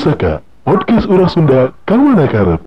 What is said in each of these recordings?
Pusaka, podcast orang Sunda, kamu karep.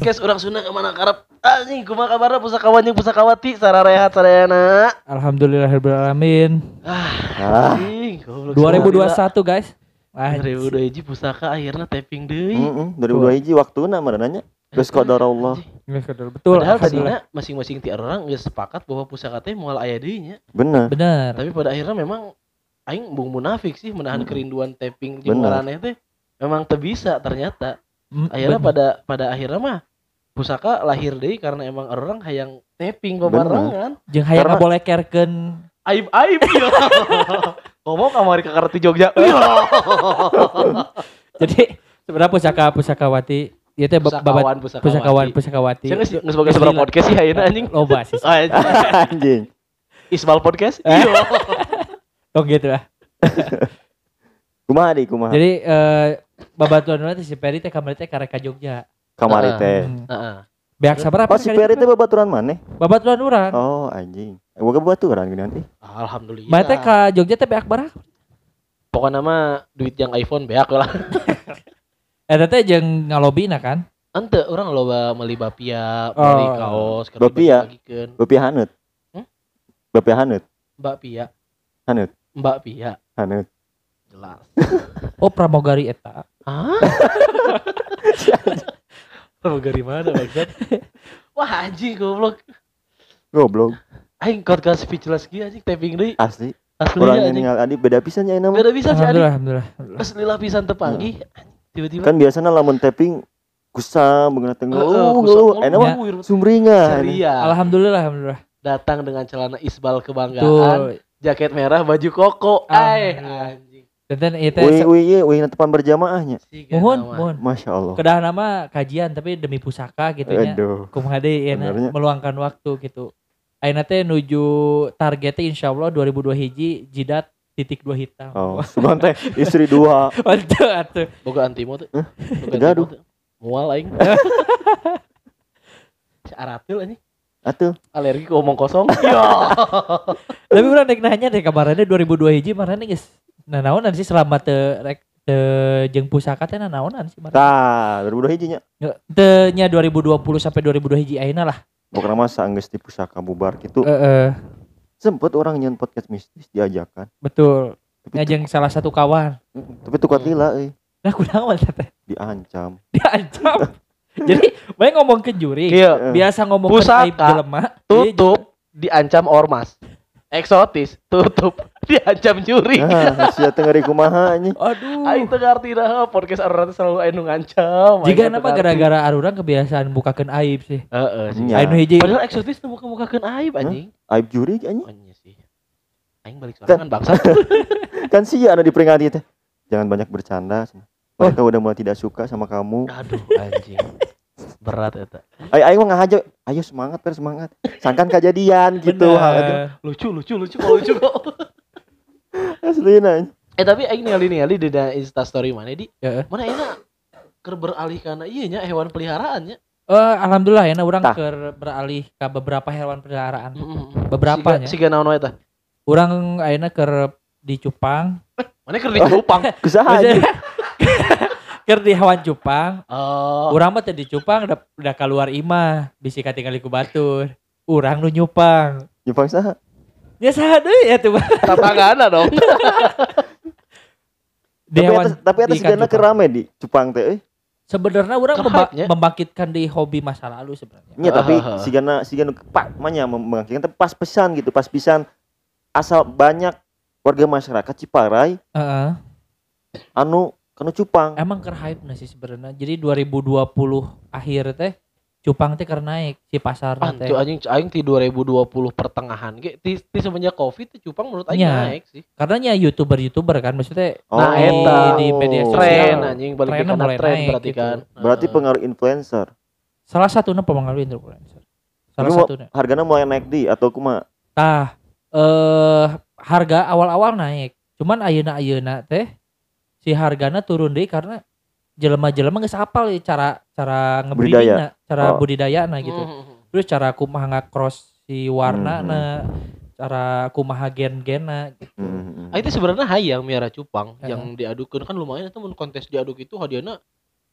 Guys, orang Sunda ke mana karep? Anjing, kumaha kabarna pusakawan jeung pusakawati sara rehat sarayana. Alhamdulillahirobbilalamin. Ah, anjing, goblok. 2021 guys. Anjing. 2002 hiji pusaka akhirnya tapping deui. Heeh, 2002 hiji waktuna mah nanya. Geus qadarullah. Nggak sadar. Betul. Padahal tadinya masing-masing ti orang geus sepakat bahwa pusaka teh moal aya deui nya. Bener. Bener. Tapi pada akhirnya memang aing bung munafik sih menahan Mm. kerinduan tapping Bener. maraneh teh memang teu bisa ternyata. Akhirnya bener. pada pada akhirnya mah pusaka lahir deui karena emang orang hayang tapping bebarengan. jeung hayang ngabolekerkeun aib aib ya ngomong kamari ke kartu Jogja Iya. jadi sebenarnya pusaka pusakawati ya teh ba- babat pusakawan pusakawan pusakawati saya nggak sebagai sebuah podcast sih ayeuna anjing loba sih Oh, anjing. Anjing. Isbal podcast Eh? iya oh gitu lah Kumaha di kumaha? jadi eh babatuan urang teh si Peri teh kamari teh karek ka Jogja Kamari Ah. teh. Heeh. beak sabaraha Oh si Peri teh babaturan maneh? babatuan urang Oh anjing. Boga babaturan gini nanti. alhamdulillah Mana teh ka Jogja teh beak baraha pokoknya mah duit yang iPhone beak lah eta teh jeung ngalobina kan ente orang loba meuli bapia Oh. meuli kaos Bapia? Bapia hanut. Hmm? Bapia hanut. mbak pia Hanut. mbak pia Hanut. jelas oh pramogari eta Hah? Pramugari mana maksud? Wah anjing goblok. Goblok. Aing podcast speechless gini anjing tapping deui. Asli. Asli Orang yang anjing. ningali Adi beda pisan ya nama. Beda bisa sih alhamdulillah anjing. alhamdulillah. Pas lila pisan tepanggih. Tiba-tiba Kan biasanya lamun tapping kusam teh Heeh, ngeluh kusam ngeluh. mulu. Enak mah Wih, sumringan. alhamdulillah alhamdulillah Datang dengan celana isbal kebanggaan, tuh jaket merah, baju koko. Ay, Alhamdulillah. anjing. dan itu Wih wih ye, wih tepan berjamaahnya. Siga mohon mohon Masya Allah. kedah nama kajian tapi demi pusaka gitu ya kumaha deui ya Benernya. meluangkan waktu gitu Aina teh nuju targetnya insya Allah 2002 hiji jidat titik dua hitam Oh, sugan teh istri dua. Mantap atuh. Boga antimo. Hah? Boga tuh. Mual aing. Si Aratil anjing. Atuh. Alergi ke omong kosong. Yo. Tapi urang dek nanya deh kabarnya 2002 hiji marane geus nanaonan sih selama te rek te jeung pusaka teh nanaonan sih marane. Tah, 2002 hiji nya. Teu nya 2020 sampai 2002 hiji ayeuna lah. Pokoknya mah saenggeus di pusaka bubar gitu. Heeh, Sempet orang nyen podcast mistis diajakan. betul. Tapi Nya jeung salah satu kawan. tu- tapi tukat lila euy, Nah kunaon teh? diancam. Diancam. Jadi, bae ngomong ke juri. Iya. Biasa ngomong Pusaka. aib jelema. Tutup diancam ormas. Eksotis, tutup diancam juri. Nah, sia teu ngeri kumaha anjing. Aduh. Aing teu ngarti dah podcast orang selalu anu ngancam. Jika Aing ngarti. gara-gara arurang kebiasaan bukakeun aib sih. Heeh sih. Anu hiji Padahal eksotis teu muka-mukakeun aib anjing. Aib juri anjing. Oh iya sih. Aing balik sorangan bangsa. Kan sia anu diperingati teh. Jangan banyak bercanda. Oh. Mereka udah mulai tidak suka sama kamu. Aduh anjing. Berat eta. Ayo ayo mah ngahaja. Ayo semangat per semangat. Sangkan kejadian gitu hal itu. Lucu lucu lucu kok lucu kok. Aslina. eh tapi aing ningali ningali di Insta story mana di? Heeh. Mana enak keur beralih kana ieu nya hewan peliharaannya. Eh, alhamdulillah ya, orang Tah. keur beralih ke beberapa hewan peliharaan. Mm-mm. Beberapa Siga- nya. Siga naon wae tah? Orang ayeuna keur di Cupang, Mana keur di Cupang. Kusaha keur di hewan Cupang. Oh. Urang mah teh di Cupang udah udah keluar imah, bisi katingali ku batur. Urang nu nyupang. Jepang saha? Ya deui ya tuh. Tatanggana dong. Tapi atas tapi atas cupang. kerame di Cupang teh euy. Sebenarnya orang memba- hype-nya. membangkitkan di hobi masa lalu sebenarnya. Nya tapi Ah. sigana sigana pak manya membangkitkan teh pas pesan gitu, pas pisan asal banyak warga masyarakat Ciparai Heeh. anu kanu Cupang. Emang ker hype sih sebenarnya. Jadi 2020 akhir teh Cupang teh ker naik si pasar teh. Ancu anjing aing ti 2020 pertengahan ge ti, ti semenjak Covid ti Cupang menurut aing Nya. naik sih. Karena nya YouTuber-YouTuber kan maksudnya Nah, di, eta. di media Oh. sosial. Tren anjing balik ke mulai tren naik berarti gitu. kan. Berarti pengaruh influencer. Salah satunya pemengaruh influencer. Salah mau- satunya. Hargana mulai naik di atau kumaha? Tah eh harga awal-awal naik. Cuman ayeuna-ayeuna teh si hargana turun deh karena jelema-jelema geus hafal ya cara cara Budidaya. ngebreedingna, cara Oh. budidayana gitu. Mhm. Terus cara kumaha ngakros si warna Hmm. na, cara kumaha gen-gena gitu. Hmm. Ah, itu sebenarnya hayang miara cupang Heeh. yang diadukeun kan lumayan itu mun kontes diaduk itu hadiahnya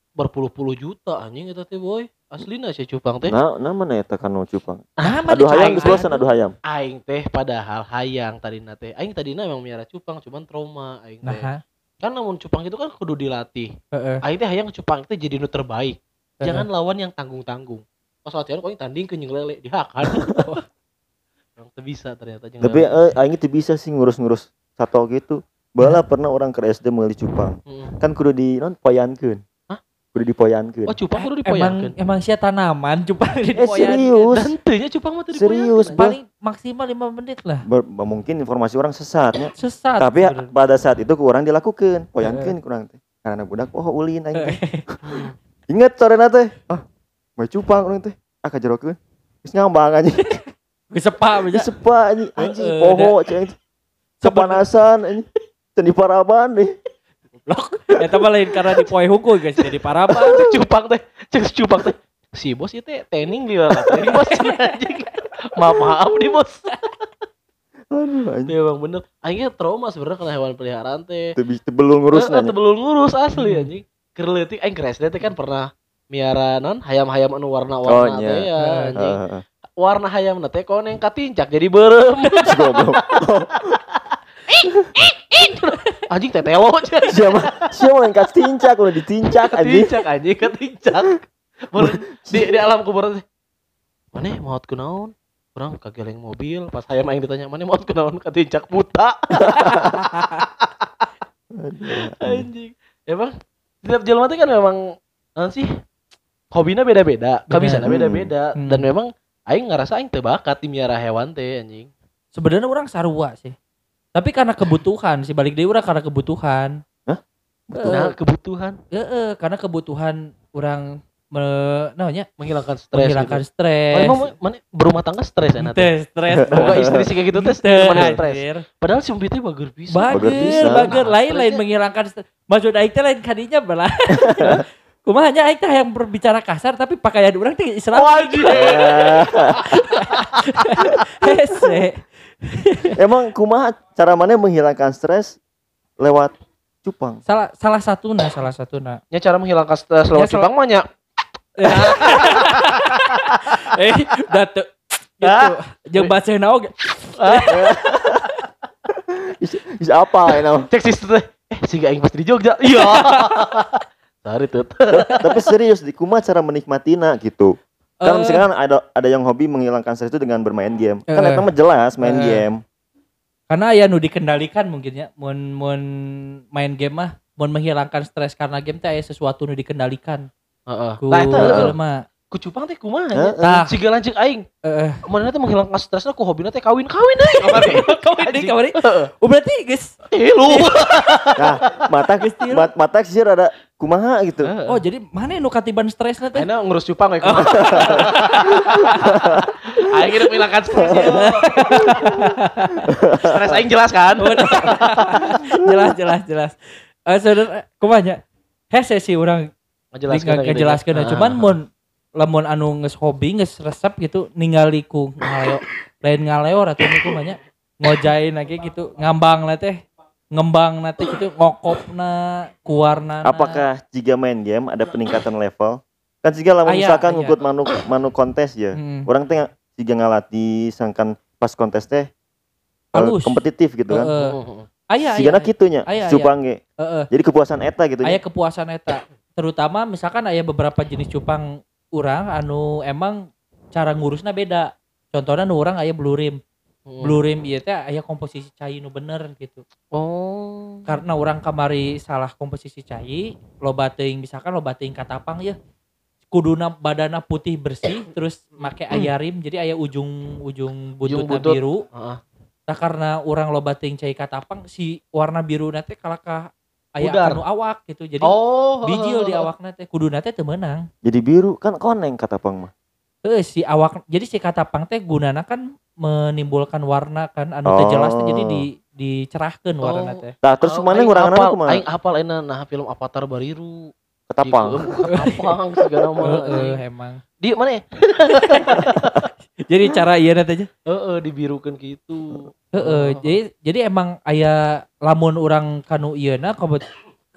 berpuluh-puluh juta anjing eta teh boy. Aslina sih cupang teh. Nah, nah mana eta kanu cupang? Nah, Aduh hayam aing geus bosan aduh hayam. Aing teh padahal hayang tadina teh. Aing tadina emang miara cupang cuman trauma aing teh. Nah, Kan namun cupang itu kan kudu dilatih. heeh. Aing teh hayang cupang teh jadi nu terbaik. Heeh. Jangan lawan yang tanggung-tanggung. Pas latihan aing tanding ke lele dihakan. Orang teu bisa ternyata jeung Tapi eh aing teu bisa sih ngurus-ngurus sato gitu. Bala pernah orang ke SD meuli cupang. Heeh. Kan kudu di non poyankeun. Kudu dipoyankeun. Oh cupang kudu Emang dipoyangkeun. emang sia tanaman cupang Eh dipoyankeun. serius. Dan teunya cupang mah teu Serius. Paling maksimal 5 menit lah. Ber- mungkin informasi orang sesatnya. Sesat. Tapi ya, pada saat itu kurang dilakukan, poyankeun kurang teh. Karena budak oh ulin aing teh. Ingat sore teh. Ah, mau cupang urang teh. Ah kajerokeun. Geus ngambang anjing. Kesepa aja. Sepa anjing, anjing poho ceng. Kepanasan anjing. Teu paraban deh. Blok. Eta mah lain karena di poe hukum guys jadi paraban. Cek cupang teh, cek cupang teh. Si bos itu tening di lah tadi bos anjing. Maaf maaf nih bos. Aduh anjing. Ya bang bener. Aingnya trauma sebenarnya kena hewan peliharaan teh. Belum ngurus nanya. teu belum ngurus asli anjing. Kerleutik aing ke SD teh kan pernah miara non hayam-hayam anu warna-warna Oh, teh ya anjing. Warna hayam teh koneng katincak jadi berem. Goblok. anjing tetelo. Siapa siapa yang kasih tincak udah ditincak anjing. Katincak anjing katincak. Mun di di alam kubur teh. Mana maut kunaon? Orang kageleng mobil pas hayam aing ditanya mana maut kunaon katincak buta. anjing emang setiap jelema teh kan memang naon sih hobinya beda-beda kabisana Bener. beda-beda Hmm. dan memang aing ngerasa aing teu bakat di miara hewan teh anjing Sebenarnya orang sarua sih. Tapi karena kebutuhan sih balik deui urang karena kebutuhan. Hah? Nah kebutuhan heeh, karena kebutuhan orang me, namanya menghilangkan stres menghilangkan gitu. stres. Oh, emang mana berumah tangga stres ya nanti stres. Boga istri sih kayak gitu tes Teh, mana stres padahal si umpitnya bagus bisa Bager, pisan. bager lain lain menghilangkan stres. Maksud aing teh lain kadinya belah. Kumaha hanya aing teh yang berbicara kasar tapi pakaian orang teh Islam. oh anjing Hese. Emang kumaha cara mana menghilangkan stres lewat cupang? Salah salah satu nah, salah satu nah. ya cara menghilangkan stres lewat Ya, cupang mah nya eh, datu gitu. Jeung baca oge. Bisa, bisa apa ya nama? cek si teh eh si aing pasti di Jogja iya Sorry tut Tapi serius di kumaha cara menikmatinya gitu. Kan Eh. misalkan ada ada yang hobi menghilangkan stres itu dengan bermain game. Kan Eh. eta mah jelas main Eh. game. Karena aya nu dikendalikan mungkin ya. Mun mun main game mah mun menghilangkan stres karena game teh aya sesuatu nu dikendalikan. heeh Ku nah itu jelema. ku cupang teh kumaha Heeh. nya Tah, siga lanceuk aing eh mana teh menghilangkan stresnya ku hobina teh kawin kawin deh kawin deui kawin. Oh berarti geus lu Nah, mata mat, mata sih ada kumaha gitu. Oh jadi mana nu katiban stresna teh? Aina ngurus cupang ya Aing hidup menghilangkan stres ya. Stres aing jelas kan jelas jelas jelas. Eh saudara kumaha Hese sih orang Ngejelaskeun nggak gitu. jelaskeun Ah. cuman mun lamun anu geus hobi geus resep gitu ningali ku ngaleo lain ngaleo atuh nu kumaha ngojain lagi gitu ngambang lah teh ngembang nanti gitu ngokopna kuarna Apakah jika main game ada peningkatan level? Kan jika lamun Aya, misalkan aya. ngikut manu manu kontes ya. hmm. Orang teh jika ngalatih sangkan pas kontes teh eh, kompetitif gitu kan. Heeh. aya aya Sigana kitunya, Aya, aya. cupang. Heeh. Jadi kepuasan eta gitu. aya kepuasan eta terutama misalkan aya beberapa jenis cupang urang anu emang cara ngurusnya beda contohnya nu urang aya blue rim blue rim ieu teh aya komposisi cai nu bener gitu. Oh. Karena orang kamari salah komposisi cai loba teuing misalkan loba teuing katapang ya kuduna badana putih bersih terus make aya rim jadi aya ujung ujung buntutna buntut. biru. Heeh. nah karena orang loba teuing cai katapang si warna biru teh kalakah aya anu awak gitu. Jadi Oh bijil di awakna teh kuduna teh teu meunang. Jadi biru kan koneng kata pang mah. Eh si awak jadi si katapang teh gunana kan menimbulkan warna kan anu teu jelas teh jadi Oh. di dicerahkeun warna Oh. teh Nah, terus Oh, mana hafal, aku mah? Aing hafal enak nah film Avatar Bariru Kata tapang. Buka tapang segala nama. Heeh, emang. Di mana ya? Jadi cara iya nanti aja. Heeh, dibirukan gitu. Heeh, jadi jadi emang aya lamun orang kanu ieuna kobet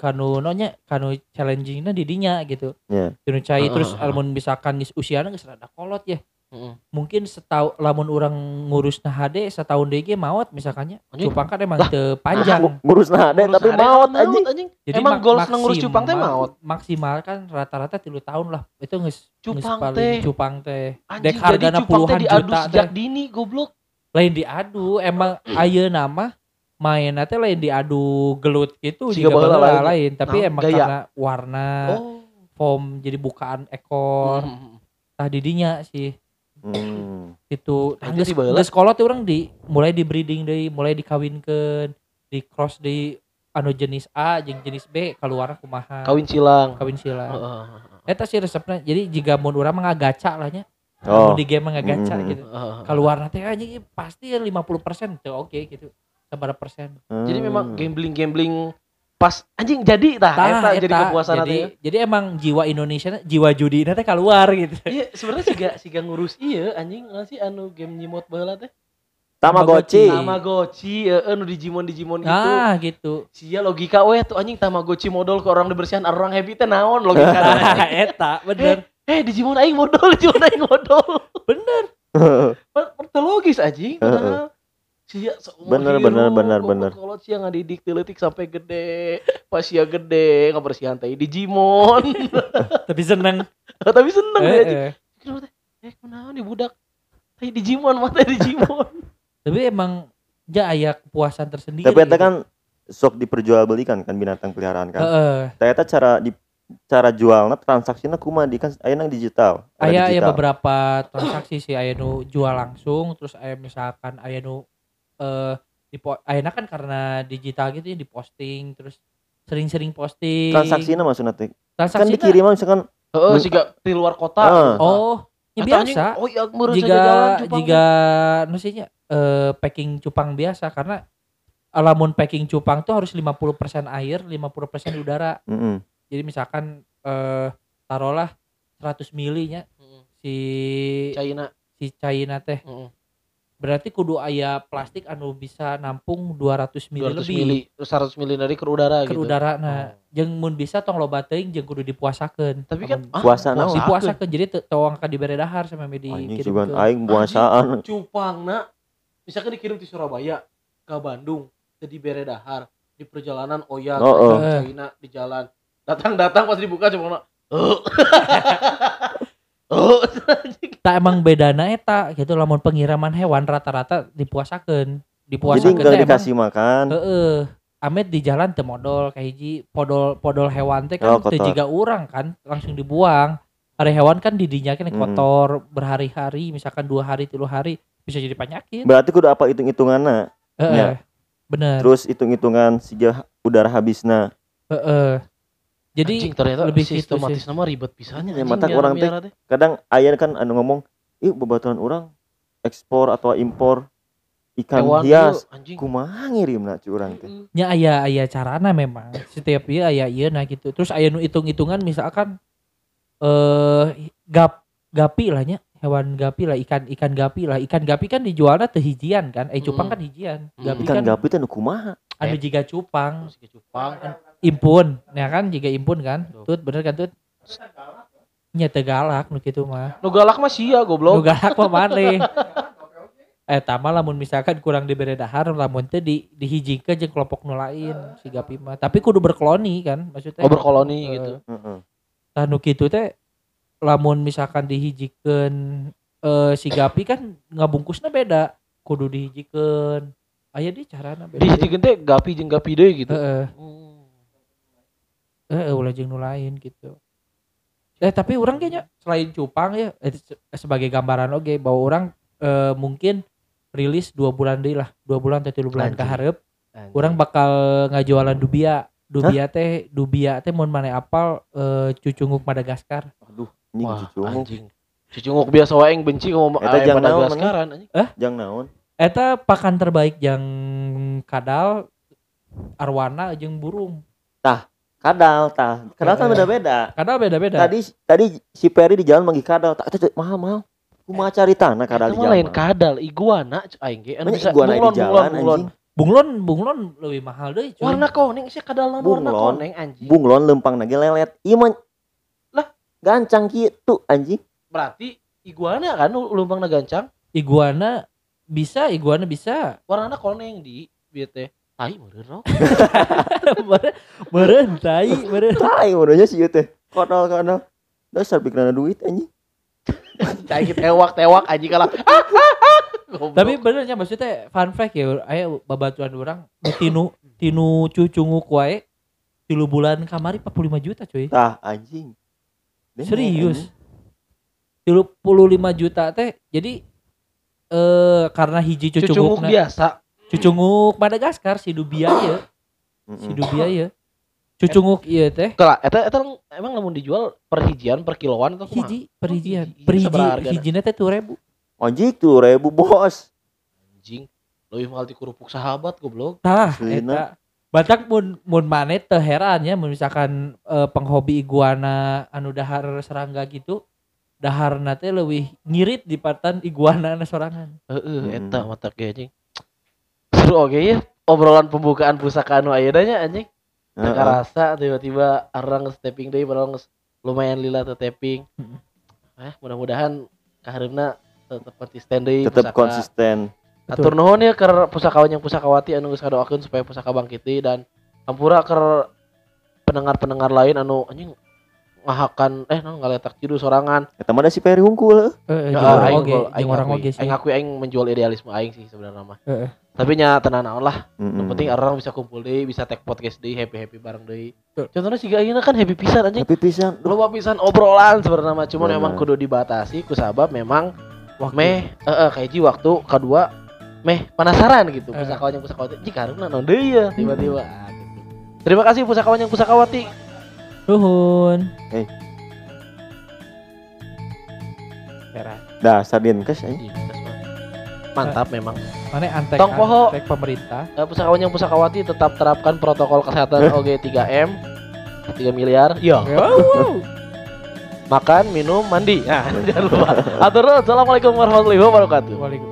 kanu nonya kanu challengingnya di dinya gitu. Ya. Dinu cai Heeh, terus heeh. lamun misalkan geus usiana geus rada kolot ya. Heeh. Mungkin setahun lamun orang ngurus nah HD setahun deui ge maot misalkannya. Cupang kan emang teu panjang. Ngu- Ngurus nah Ngurus tapi anjing. anjing. Jadi Emang mak- goals ngurus cupang teh maksimal- maot. Maksimal kan rata-rata tilu tahun lah. Itu geus geus Cupang teh. cupang teh. Anjing, Dek teh puluhan diadu juta sejak dini goblok. Lain diadu emang ayeuna mah main teh lain diadu gelut gitu juga baheula lain. lain, tapi Nah, emang gaya. karena warna Oh. foam jadi bukaan ekor Hmm. tah didinya sih Hmm. itu Nah, geus kolot teh urang di mulai di breeding deui mulai dikawinkeun di cross di anu jenis A jeung jenis B keluar kumaha Kawin silang. kawin sila Heeh. eta sih resepnya jadi jika mun urang mah ngagaca lah nya Oh. Mun di game mah ngagaca Mm. gitu Heeh. keluar nanti anjing pasti 50% tuh oke gitu seberapa persen Jadi memang Hmm. gambling-gambling pas anjing jadi tah Tah, eta jadi kepuasan jadi, teh. jadi emang jiwa Indonesia jiwa judi nanti keluar gitu Iya, sebenarnya siga siga ngurus iya anjing sih anu game nyimot baheula teh. Tamagotchi. Tamagotchi, heeh nu Digimon Digimon gitu. ah gitu Sia logika we tuh anjing Tamagotchi modal ke orang dibersihan orang happy teh naon logika eta bener Eh Digimon aing modal, Digimon aing modal. bener Per- per- logis anjing padahal. Sia seumur Bener, bener, bener, bener. Kalau sia ngadidik teuletik sampai gede, pas sia gede ngabersihan teh Digimon. tapi seneng Tapi seneng Eh, dia anjing. eh. Kenapa teh? Eh kunaon di budak? Teh Digimon mah teh Digimon. tapi emang ja aya kepuasan tersendiri Tapi eta gitu. kan sok diperjualbelikan kan binatang peliharaan kan. Heeh. Ternyata cara di cara jualnya transaksinya kumaha di kan aya nang digital. Ada aya aya digital. beberapa transaksi sih aya nu jual langsung terus aya misalkan aya nu eh di ayeuna kan karena digital gitu ya diposting terus sering-sering posting transaksinya maksudnya teh. Kan transaksi dikirim misalkan Heeh, Men- siga di luar kota. Ah. oh ya biasa Oh iya, meureun jika saja jalan jika nusinya eh packing cupang biasa karena alamun packing cupang tuh harus 50% air 50% udara heeh. jadi misalkan eh taruhlah 100 mili nya Heeh. si China. si China teh Heeh. Berarti kudu aya plastik anu bisa nampung 200 mili 200 lebih mili, terus 100 mili dari ke udara ke gitu. udara nah Oh. jeung mun bisa tong loba teuing jeung kudu dipuasakeun Tapi kan ah, Puasa naon? dipuasakeun jadi teu tong ka dibere dahar sama di Anjing ke- aing puasaan. cupang nak misalkan dikirim di Surabaya ke Bandung jadi bere dahar di perjalanan oya Oh, ke oh. China di jalan datang datang pas dibuka cuma nak oh tak emang bedana eta gitu lamun pengiriman hewan rata-rata dipuasakeun Jadi dipuasakeun enggak teh emang dikasih makan. heeh Amet di jalan teu modal kayak hiji podol podol hewan teh kan Oh, teu jiga urang kan langsung dibuang hari hewan kan didinya kan Mm. kotor berhari-hari misalkan dua hari tiga hari bisa jadi penyakit Berarti kudu apa hitung-hitunganna. Heeh. Ya. bener Terus hitung-hitungan siga udara habisna. Heeh. Jadi Anjing, ternyata lebih sistematis nama ribet pisannya Ya, anjing mata orang teh. miara teh. Kadang aya kan anu ngomong, "Ih, babaturan orang ekspor atau impor ikan Hewan hias." Kumaha ngirimna ci urang teh? Nya aya aya carana memang setiap ieu aya ieu nah gitu terus aya nu hitung-hitungan misalkan eh gap gapi lah nya hewan gapi lah ikan ikan gapi lah ikan gapi kan dijualnya hijian kan eh cupang Mm. kan hijian gapi Ikan kan gapi teh nu kumaha? anu jiga cupang ke cupang impun ya kan? Jika impun kan? Tut bener kan tut? Nya teu galak nu kitu mah. Nu galak mah sia nu goblok galak mah maneh. Eh tama lamun misalkan kurang diberi dahar lamun teh di dihijikeun jeung kelompok nu lain si gapi mah. Tapi kudu berkoloni kan maksudnya? Oh berkoloni Eh, gitu. Heeh. tah nu kitu teh lamun misalkan dihijikeun eh si gapi kan ngabungkusna beda. Kudu dihijikeun aya di carana beda. Di hiji teh gapi jeung gapi deui gitu. Heeh. Hmm. Heeh ulah jeung nu lain gitu eh tapi orang kayaknya selain cupang ya eh, se- sebagai gambaran oke bahwa orang eh, mungkin rilis dua bulan deh lah dua bulan atau tiga bulan ke hareup Anjing. orang bakal ngajualan dubia dubia teh dubia teh mun mana apal eh, cucunguk Madagaskar Aduh, anjing Wah, cucunguk. anjing. Cucunguk biasa wae yang benci ngomong Eta aya jang Madagaskaran anjing. Jang naon? eta pakan terbaik yang kadal arwana jeung burung kadal tah kadal kan Heeh. beda-beda Kadal beda-beda. tadi tadi si Peri di jalan manggil kadal tak itu mahal mahal kumaha cari tanah kadal Itu di jalan lain kadal, iguana aing ge anu iguana di jalan bunglon, bunglon. anjing Bunglon, bunglon lebih mahal deh. cuy. Warna koneng sih kadal warna koneng anjing. bunglon lempang lagi lelet iya mah Lah? gancang gitu anjing Berarti iguana kan lu- lumpang gancang, Iguana bisa, iguana bisa. warna koneng di bieu teh. Tai meureun rok. Meren, tai, meren. tai modonya sih ieu teh kadal dasar bikin duit anjing Cai kita tewak-tewak anjing kalah. Tapi benernya maksudnya fun fact ya, ayo babatuan orang tinu tinu cucunguk wae tilu bulan kamari 45 juta cuy. tah anjing Bener, Serius. anjing. Tilu puluh lima juta teh. Jadi eh karena hiji cucunguk biasa. Cucunguk Madagaskar si Dubia ya, si. Dubia ya. Cucunguk iya teh. Kalau eta eta emang lamun dijual per hijian per kiloan atau? Hiji per hijian. hiji. Per hiji, hijina teh tuh ribu. anjing tuh ribu bos Anjing. Leuwih mahal ti kerupuk sahabat goblok. Tah, eta. Batak mun mun maneh teu heran ya mun misalkan eh, penghobi iguana anu dahar serangga gitu daharna teh leuwih ngirit di patan iguana na sorangan. Heeh, Mm. eta mata ge anjing. Seru oge ya obrolan pembukaan pusaka anu ayeuna anjing. Teu Heeh. karasa tiba-tiba orang stepping deui padahal lumayan lila tapping. Mm. Eh, mudah-mudahan kahareupna tetep konsisten deui tetap pusaka. konsisten Atur nuhun ya keur pusakawan yang pusakawati anu geus ngadoakeun supaya pusaka bangkit deui dan hampura keur pendengar-pendengar lain anu anjing ngahakan eh non ngaletak jidu sorangan. eta mah da si Peri hungkul Heeh, Ya, jeung orang aing oge, aing orang oge sih. Aing ngakui aing menjual idealisme aing sih sebenarnya mah. Heeh. Tapi nya tenan naon lah. Mm-mm. Yang penting orang bisa kumpul deui, bisa tag podcast deui, happy-happy bareng deui. Contohnya si ayeuna kan happy pisan anjing. tapi pisan Loba pisan obrolan sebenarnya mah cuman memang kudu dibatasi ku sabab memang Waktu. meh heeh kayak waktu kedua meh penasaran gitu Eh. pusakawan yang pusakawati jika harusnya naon deui ya tiba-tiba Ah, gitu. Terima kasih pusakawan yang pusakawati. Nuhun. Eh. Heran. dasar dinkes anjing Ih, das mah. Mantap memang. Mana antek Tong poho. antek pemerintah. Eh, pusakawan yang pusakawati tetap terapkan protokol kesehatan OG 3M 3 miliar. Yo. Wow. Makan, minum, mandi. Nah, jangan lupa. Atur. Assalamualaikum warahmatullahi wabarakatuh. Waalaikumsalam.